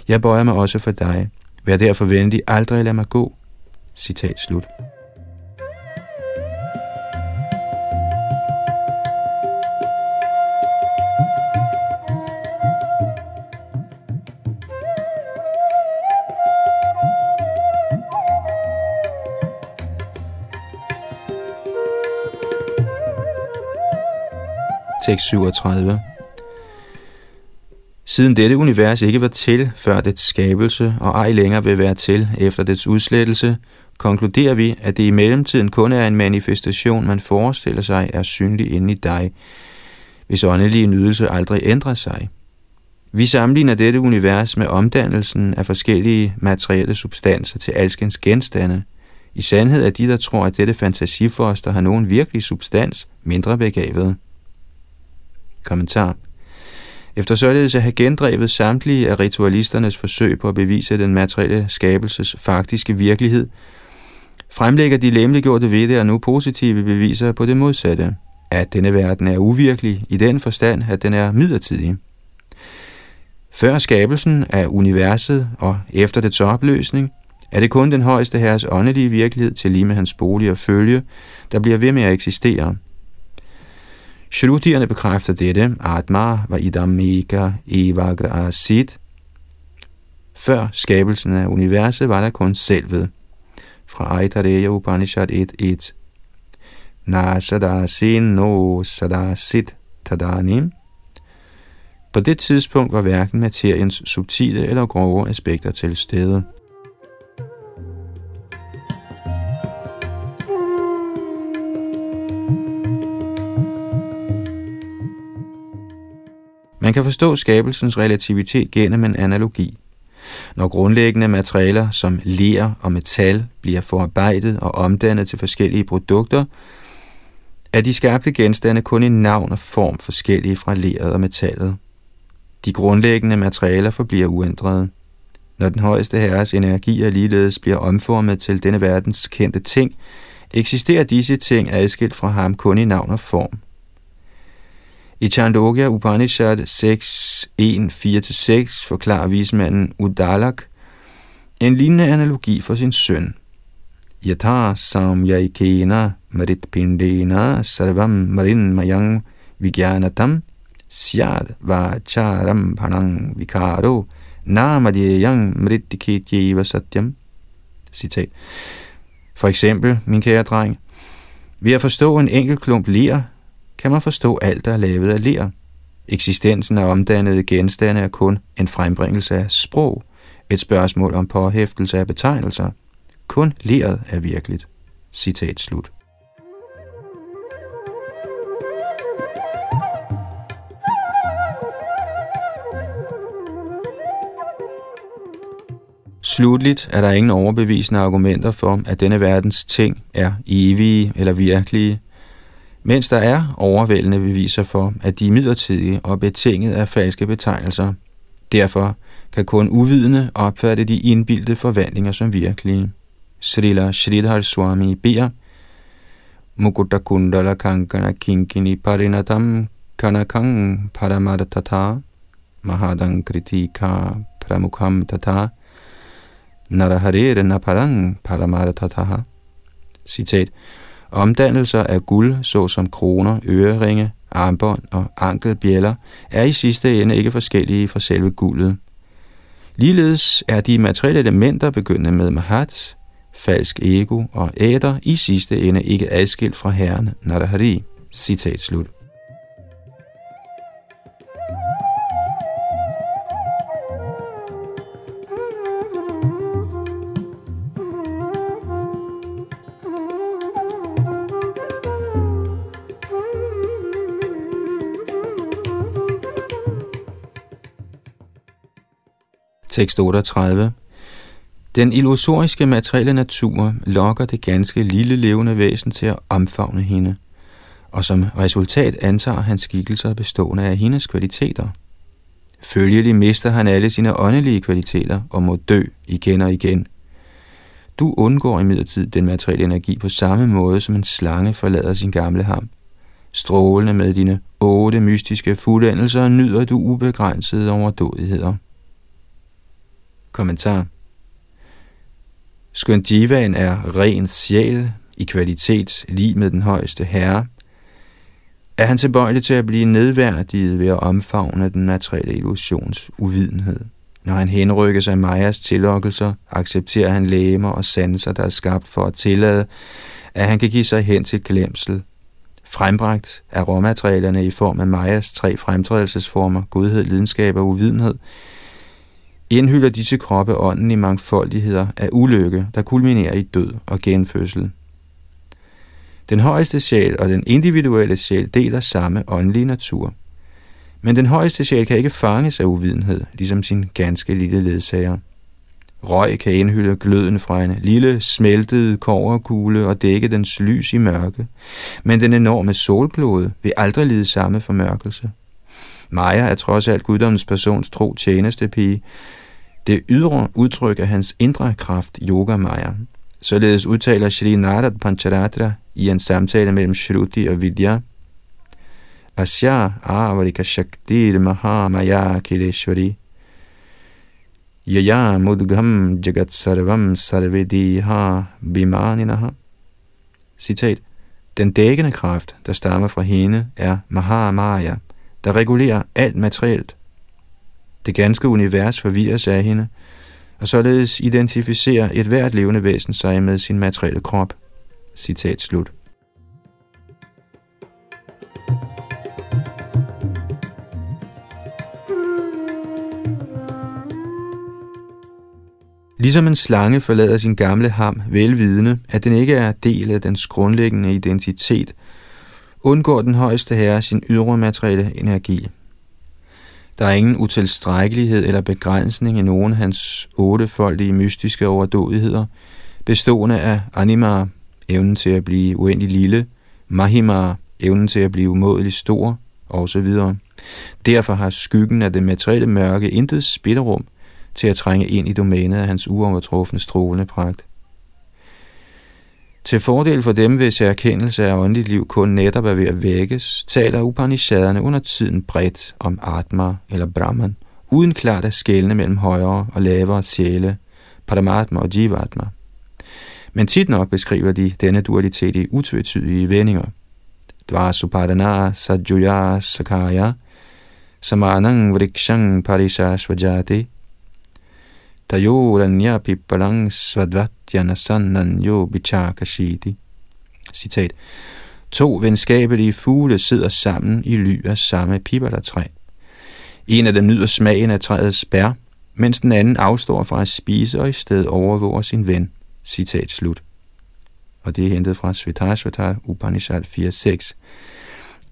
jeg bøjer mig også for dig. Vær derfor venlig, aldrig lad mig gå. Citat slut. Tekst 37. Siden dette univers ikke var til før dets skabelse, og ej længere vil være til efter dets udslettelse, konkluderer vi, at det i mellemtiden kun er en manifestation, man forestiller sig er synlig inde i dig, hvis åndelige nydelse aldrig ændrer sig. Vi sammenligner dette univers med omdannelsen af forskellige materielle substanser til alskens genstande. I sandhed er de, der tror, at dette fantasifoster har nogen virkelig substans, mindre begavet. Kommentar. Efter således at have gendrevet samtlige af ritualisternes forsøg på at bevise den materielle skabelses faktiske virkelighed, fremlægger de lemliggjorte og nu positive beviser på det modsatte, at denne verden er uvirkelig i den forstand, at den er midlertidig. Før skabelsen af universet og efter dets opløsning, er det kun den højeste herres åndelige virkelighed til lige med hans bolig og følge, der bliver ved med at eksistere – Shrutierne bekræfter dette, Atma var idamika evagra asit. Før skabelsen af universet var der kun selvet. Fra Aitareya Upanishad 1.1. Na sadasin no sadasit tadanim. På det tidspunkt var hverken materiens subtile eller grove aspekter til stede. Man kan forstå skabelsens relativitet gennem en analogi. Når grundlæggende materialer som ler og metal bliver forarbejdet og omdannet til forskellige produkter, er de skabte genstande kun i navn og form forskellige fra leret og metallet. De grundlæggende materialer forbliver uændrede. Når den højeste herres energier ligeledes bliver omformet til denne verdens kendte ting, eksisterer disse ting adskilt fra ham kun i navn og form. I Chandogya Upanishad 6, 1, 4-6 forklarer vismanden Udalak, En lignende analogi for sin søn. Yatha samyaikena maritpindena sarvam marin mayang vigyanatam syad vacharam bhanang vikaro namadiyang mritiketjeva satyam. Citat. For eksempel, min kære dreng, ved at forstå en enkelt klump ler, kan man forstå alt, der er lavet af ler. Eksistensen af omdannede genstande er kun en frembringelse af sprog, et spørgsmål om påhæftelse af betegnelser. Kun leret er virkeligt. Citat slut. Slutligt er der ingen overbevisende argumenter for, at denne verdens ting er evige eller virkelige, mens der er overvældende beviser for, at de er midlertidige og betinget af falske betegnelser. Derfor kan kun uvidende opfatte de indbildte forvandlinger som virkelige. Srila Sridhar Swami beder, Mukutta Kundala Kankana Kinkini Parinatam Kanakang Paramartata Mahadang Kritika Pramukham Tata Naraharere Naparang Paramartata Citat Omdannelser af guld, såsom kroner, øreringe, armbånd og ankelbjæller, er i sidste ende ikke forskellige fra selve guldet. Ligeledes er de materielle elementer begyndende med mahat, falsk ego og æder i sidste ende ikke adskilt fra Herren Narahari. Citat slut. Tekst 38. Den illusoriske materielle natur lokker det ganske lille levende væsen til at omfavne hende, og som resultat antager han skikkelser bestående af hendes kvaliteter. Følgelig mister han alle sine åndelige kvaliteter og må dø igen og igen. Du undgår imidlertid den materielle energi på samme måde, som en slange forlader sin gamle ham. Strålende med dine otte mystiske fuldendelser nyder du ubegrænsede overdådigheder. Kommentar Skønt divaen er ren sjæl i kvalitet lige med den højeste herre, er han tilbøjelig til at blive nedværdiget ved at omfavne den materielle illusions uvidenhed. Når han henrykker sig Majas tillokkelser, accepterer han læmer og sanser, der er skabt for at tillade, at han kan give sig hen til glemsel. Frembragt af råmaterialerne i form af Majas tre fremtrædelsesformer, godhed, lidenskab og uvidenhed, indhylder disse kroppe ånden i mangfoldigheder af ulykke, der kulminerer i død og genfødsel. Den højeste sjæl og den individuelle sjæl deler samme åndelige natur. Men den højeste sjæl kan ikke fanges af uvidenhed, ligesom sin ganske lille ledsager. Røg kan indhylde gløden fra en lille, smeltet koverkugle og dække dens lys i mørke, men den enorme solglode vil aldrig lide samme formørkelse. Maja er trods alt guddommens persons tro tjenestepige, det ydre udtryk af hans indre kraft, Yoga Maya. Således udtaler Shri Narad Pancharatra i en samtale mellem Shruti og Vidya, Asya Avarika Shaktir Maha Maya Kileshwari Yaya Mudgham Jagat Sarvam Sarvediha Bimaninaha Citat Den dækkende kraft, der stammer fra hende, er Mahamaya, der regulerer alt materielt, det ganske univers forvirres af hende, og således identificerer et hvert levende væsen sig med sin materielle krop. Citat slut. Ligesom en slange forlader sin gamle ham velvidende, at den ikke er del af dens grundlæggende identitet, undgår den højeste herre sin ydre materielle energi. Der er ingen utilstrækkelighed eller begrænsning i nogen af hans ottefoldige mystiske overdådigheder, bestående af anima, evnen til at blive uendelig lille, mahima, evnen til at blive umådelig stor, osv. Derfor har skyggen af det materielle mørke intet spillerum til at trænge ind i domænet af hans uovertrufne strålende pragt. Til fordel for dem, hvis erkendelse af åndeligt liv kun netop er ved at vækkes, taler Upanishaderne under tiden bredt om Atma eller Brahman, uden klart at skelne mellem højere og lavere sjæle, Paramatma og Jivatma. Men tit nok beskriver de denne dualitet i utvetydige vendinger. Dvarasupadana, sajjuya sakaya samanang vrikshang parishashvajati tayoranya pippalang svadvatyana sannan yo bichakashiti. Citat. To venskabelige fugle sidder sammen i ly af samme pibertræ. En af dem nyder smagen af træets bær, mens den anden afstår fra at spise og i stedet overvåger sin ven. Citat slut. Og det er hentet fra Svetajsvatar Upanishad 4.6.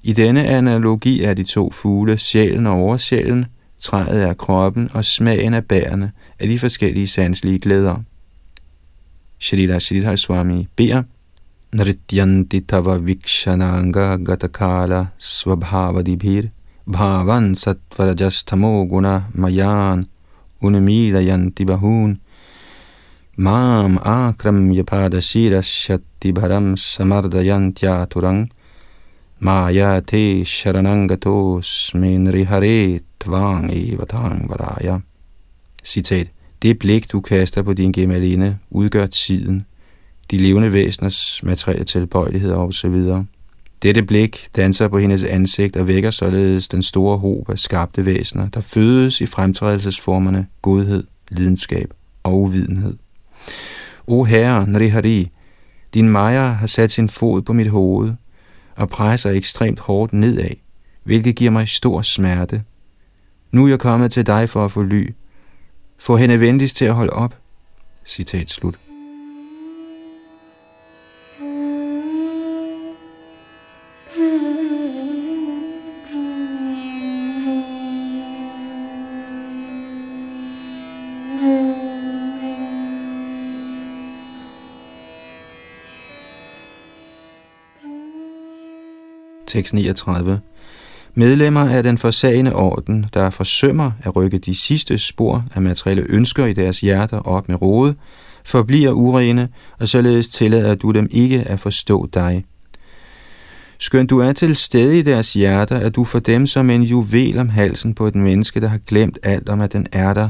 I denne analogi er de to fugle sjælen og oversjælen, træet er kroppen og smagen af bærene af de forskellige sanselige glæder. Shrita Sridhar Swami beder, Nrityanti tava vikshananga gatakala svabhavadibhir bhavan satvarajastamo guna mayan unamilayanti bahun mam akram yapada shatti bharam samardayantyaturang maya te sharanangato sminrihare tvang evatang varaya. Citat. Det blik, du kaster på din gemaline, udgør tiden, de levende væseners materielle tilbøjeligheder osv. Dette blik danser på hendes ansigt og vækker således den store håb af skabte væsener, der fødes i fremtrædelsesformerne godhed, lidenskab og uvidenhed. O Herre, Nrihari, din Maja har sat sin fod på mit hoved og presser ekstremt hårdt nedad, hvilket giver mig stor smerte. Nu er jeg kommet til dig for at få ly. Få hende venligst til at holde op. Citat slut. Tekst 39. Medlemmer af den forsagende orden, der forsømmer at rykke de sidste spor af materielle ønsker i deres hjerter op med rode, forbliver urene, og således tillader du dem ikke at forstå dig. Skønt du er til stede i deres hjerter, er du for dem som en juvel om halsen på et menneske, der har glemt alt om, at den er der.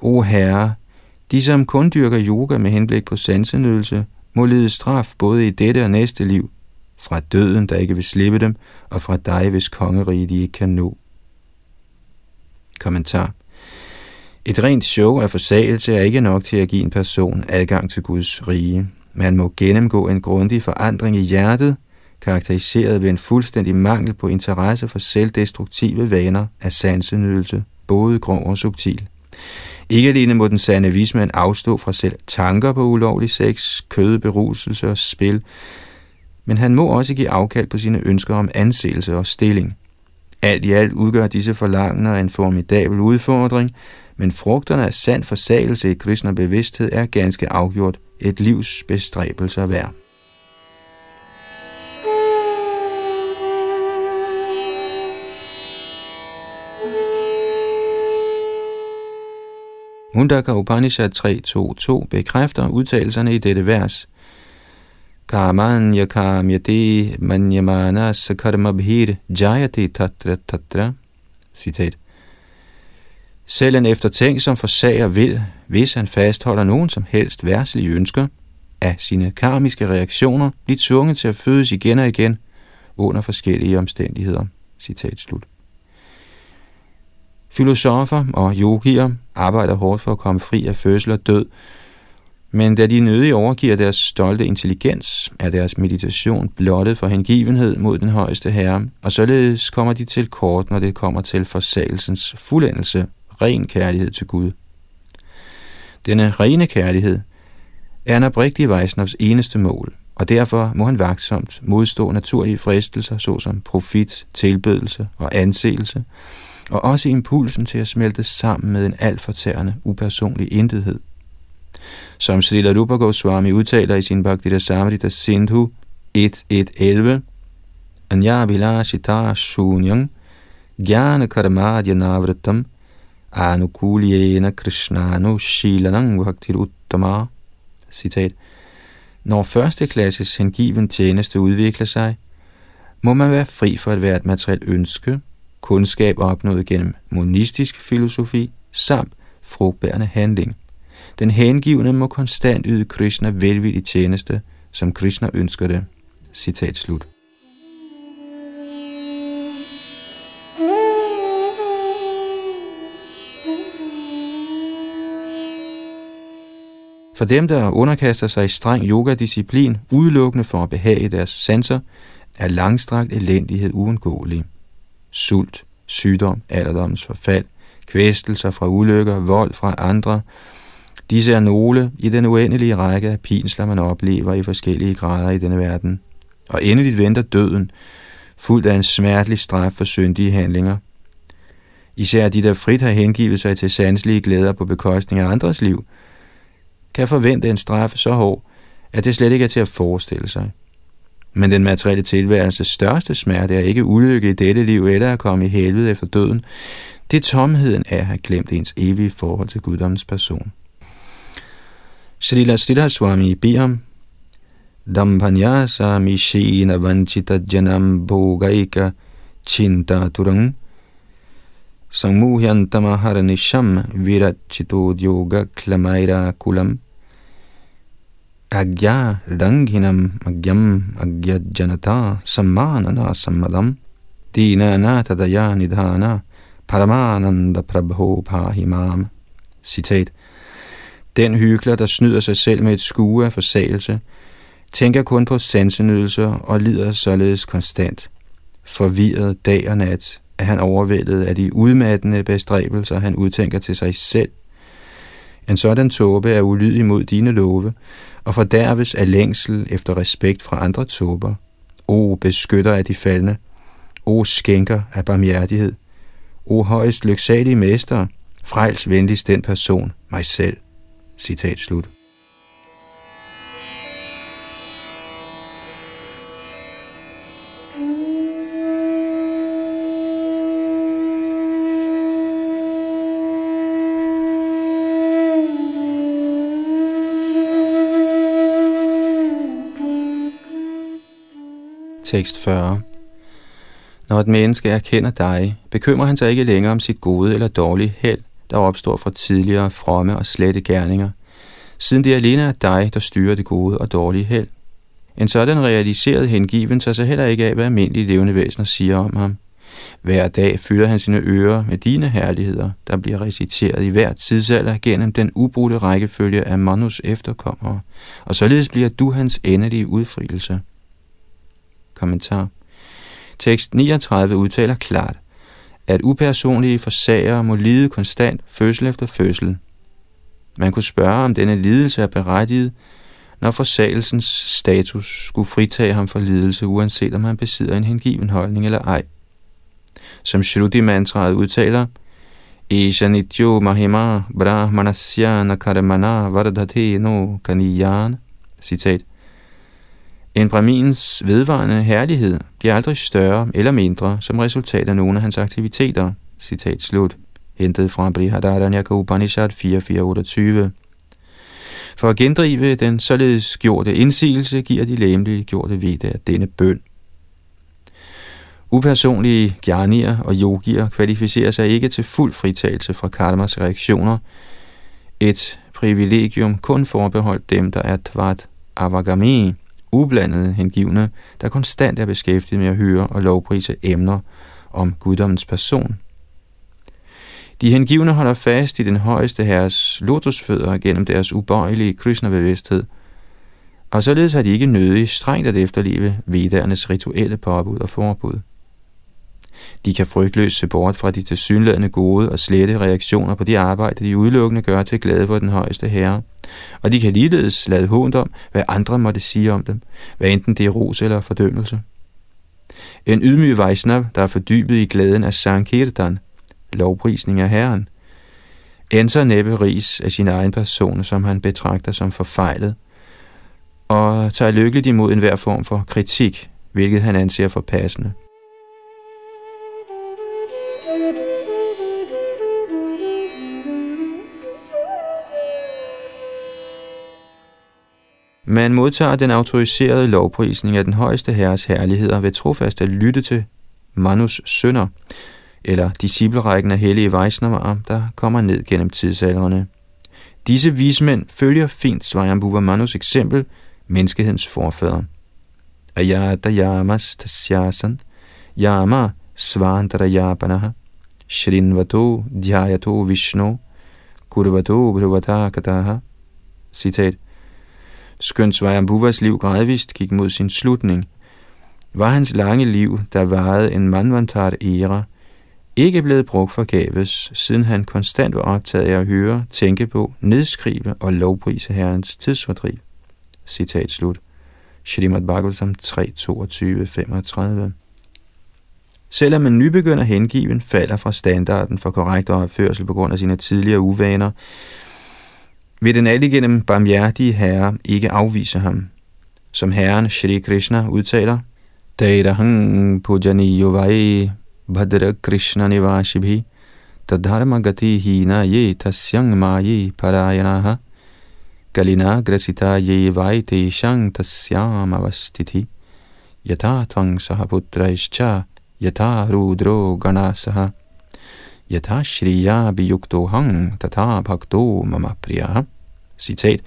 O Herre, de som kun dyrker yoga med henblik på sansenydelse, må lide straf både i dette og næste liv, fra døden, der ikke vil slippe dem, og fra dig, hvis kongerige de ikke kan nå. Kommentar. Et rent show af forsagelse er ikke nok til at give en person adgang til Guds rige. Man må gennemgå en grundig forandring i hjertet, karakteriseret ved en fuldstændig mangel på interesse for selvdestruktive vaner af sansenydelse, både grov og subtil. Ikke alene må den sande vismand afstå fra selv tanker på ulovlig sex, kødberuselse og spil, men han må også give afkald på sine ønsker om anseelse og stilling. Alt i alt udgør disse forlangender en formidabel udfordring, men frugterne af sand forsagelse i kristne bevidsthed er ganske afgjort et livs bestræbelser værd. Mundaka Upanishad 3.2.2 bekræfter udtalelserne i dette vers – kamanya yati manyamana sakarma bhir jayati tatra tatra. Citat. Selv en eftertænksom forsager vil, hvis han fastholder nogen som helst værselige ønsker, af sine karmiske reaktioner blive tvunget til at fødes igen og igen under forskellige omstændigheder. Citat slut. Filosofer og yogier arbejder hårdt for at komme fri af fødsel og død, men da de nødig overgiver deres stolte intelligens, er deres meditation blottet for hengivenhed mod den højeste herre, og således kommer de til kort, når det kommer til forsagelsens fuldendelse, ren kærlighed til Gud. Denne rene kærlighed er en oprigtig Vejsnavs eneste mål, og derfor må han vagtsomt modstå naturlige fristelser, såsom profit, tilbedelse og anseelse, og også impulsen til at smelte sammen med en alt fortærende, upersonlig intethed – som Srila Rupa Goswami udtaler i sin Bhaktita Samrita Sindhu 1.1.11, Anya Vilashita Shunyang Gyana Karmadya Navratam Anukulyena Krishnanu Shilanang Bhaktir Uttama. Citat. Når første klasses hengiven tjeneste udvikler sig, må man være fri for at være et materielt ønske, kundskab opnået gennem monistisk filosofi samt frugtbærende handling. Den hengivne må konstant yde Krishna velvillig tjeneste, som Krishna ønsker det. Citat slut. For dem, der underkaster sig i streng yogadisciplin, udelukkende for at behage deres sanser, er langstrakt elendighed uundgåelig. Sult, sygdom, alderdommens forfald, kvæstelser fra ulykker, vold fra andre, disse er nogle i den uendelige række af pinsler, man oplever i forskellige grader i denne verden. Og endeligt venter døden, fuldt af en smertelig straf for syndige handlinger. Især de, der frit har hengivet sig til sanselige glæder på bekostning af andres liv – kan forvente en straf så hård, at det slet ikke er til at forestille sig. Men den materielle tilværelses største smerte er ikke ulykke i dette liv eller at komme i helvede efter døden. Det er tomheden af at have glemt ens evige forhold til guddommens person. Srila Srila Swami beder om Dampanyasa mishina vanchita janam bhogaika chinta turang sammuhyantamaharanishamma virachito yoga klamaira kulam agya ranghinam agyam agyajanata sammanana sammadam dina natadaya nidhana paramananda prabho pahimam. Citat. Den hykler, der snyder sig selv med et skue af forsagelse, tænker kun på sansenydelser og lider således konstant. Forvirret dag og nat er han overvældet af de udmattende bestræbelser, han udtænker til sig selv. En sådan tåbe er ulydig mod dine love, og fordærves af længsel efter respekt fra andre tåber. O beskytter af de faldende. O skænker af barmhjertighed. O højst lyksalige mester, frels venligst den person, mig selv. Citat slut. Tekst 40 Når et menneske erkender dig, bekymrer han sig ikke længere om sit gode eller dårlige held, der opstår fra tidligere fromme og slette gerninger, siden det alene er dig, der styrer det gode og dårlige held. En sådan realiseret hengiven tager sig heller ikke af, hvad almindelige levende væsener siger om ham. Hver dag fylder han sine ører med dine herligheder, der bliver reciteret i hver tidsalder gennem den ubrudte rækkefølge af manus efterkommere, og således bliver du hans endelige udfrielse. Kommentar. Tekst 39 udtaler klart, at upersonlige forsager må lide konstant fødsel efter fødsel. Man kunne spørge, om denne lidelse er berettiget, når forsagelsens status skulle fritage ham for lidelse, uanset om han besidder en hengiven holdning eller ej. Som Shruti-mantraet udtaler, Isha nityo mahima brahmanasya nakarmana vardhate no kaniyan. Citat. En Brahmins vedvarende herlighed bliver aldrig større eller mindre som resultat af nogle af hans aktiviteter. Citat slut. Hentet fra Brihadaranyaka Upanishad 4428. For at gendrive den således gjorte indsigelse, giver de læmelige gjorte ved denne bøn. Upersonlige gjernier og yogier kvalificerer sig ikke til fuld fritagelse fra karmas reaktioner. Et privilegium kun forbeholdt dem, der er tvat avagami, ublandede hengivne, der konstant er beskæftiget med at høre og lovprise emner om guddommens person. De hengivne holder fast i den højeste herres lotusfødder gennem deres ubøjelige Krishna-bevidsthed, og således har de ikke nødig strengt at efterleve vedernes rituelle påbud og forbud. De kan frygtløst se bort fra de tilsyneladende gode og slette reaktioner på de arbejde, de udelukkende gør til glæde for den højeste herre. Og de kan ligeledes lade hånd om, hvad andre måtte sige om dem, hvad enten det er ros eller fordømmelse. En ydmyg Vaisnav, der er fordybet i glæden af Sankirtan, lovprisning af Herren, ændrer næppe ris af sin egen person, som han betragter som forfejlet, og tager lykkeligt imod enhver form for kritik, hvilket han anser for passende. Man modtager den autoriserede lovprisning af den højeste herres herligheder ved trofast at lytte til Manus sønner, eller disciplerækken af hellige vejsnavarer, der kommer ned gennem tidsalderne. Disse vismænd følger fint Svayambhuva Manus eksempel, menneskehedens forfader. Ayata yamas tasyasan, yama svantarayapanaha, shrinvato dhyayato vishnu, kurvato bhruvata kataha. Citat. Skønt Svayambhuvas liv gradvist gik mod sin slutning, var hans lange liv, der varede en manvantart æra, ikke blevet brugt forgæves, siden han konstant var optaget af at høre, tænke på, nedskrive og lovprise herrens tidsfordriv. Citat slut. Shrimad Bhagavatam 3, 22, 35. Selvom en nybegynder hengiven falder fra standarden for korrekt opførsel på grund af sine tidligere uvaner, vil den alligenem barmhjertige herre ikke afvise ham. Som herren Shri Krishna udtaler, Tairahang pujani yuvai bhadra krishna nivashibhi tadharma gati hina ye tasyang mayi parayanaha kalina grasita ye vai te shang tasyam avastiti yata tvang sahaputraischa yata rudro ganasaha यथा श्रिया वियुक्तोऽहं तथा भक्तो मम प्रियः Citat.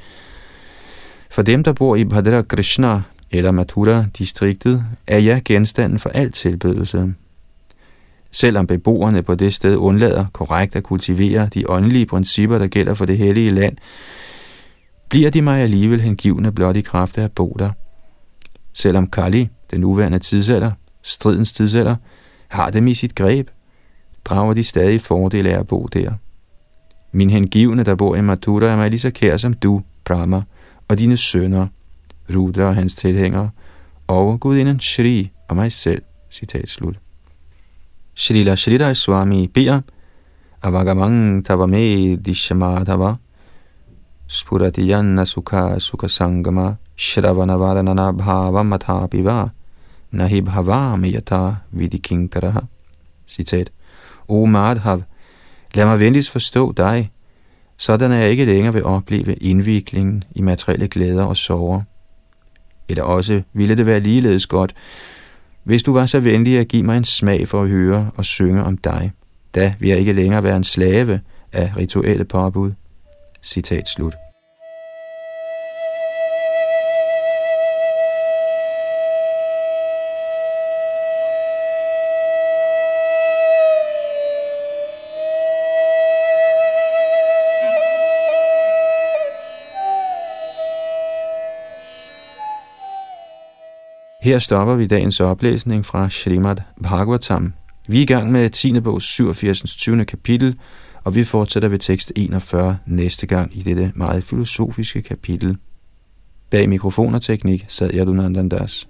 For dem, der bor i Bhadra Krishna eller Mathura-distriktet, er jeg genstanden for al tilbedelse. Selvom beboerne på det sted undlader korrekt at kultivere de åndelige principper, der gælder for det hellige land, bliver de mig alligevel hengivne blot i kraft af at bo der. Selvom Kali, den nuværende tidsalder, stridens tidsalder, har dem i sit greb, drager de stadig fordele af at bo der. Min hengivne, der bor i Mathura, er mig lige så kær som du, Brahma, og dine sønner, Rudra og hans tilhængere, og gudinden Shri og mig selv. Citat slut. Shrila Shrida Swami beder, Avagamang Tavame Dishamadhava, Spuratiyanna Sukha Sukha Sangama, Shravana Varanana Bhava Mathapiva, Nahi Bhava Miyata Vidikinkaraha. Citat. O Madhav, lad mig venligst forstå dig, sådan er jeg ikke længere vil opleve indviklingen i materielle glæder og sorger. Eller også ville det være ligeledes godt, hvis du var så venlig at give mig en smag for at høre og synge om dig, da vil jeg ikke længere være en slave af rituelle påbud. Citat slut. Her stopper vi dagens oplæsning fra Srimad Bhagavatam. Vi er i gang med 10. bog 87. 20. kapitel, og vi fortsætter ved tekst 41 næste gang i dette meget filosofiske kapitel. Bag mikrofon og teknik sad Yadunandandas.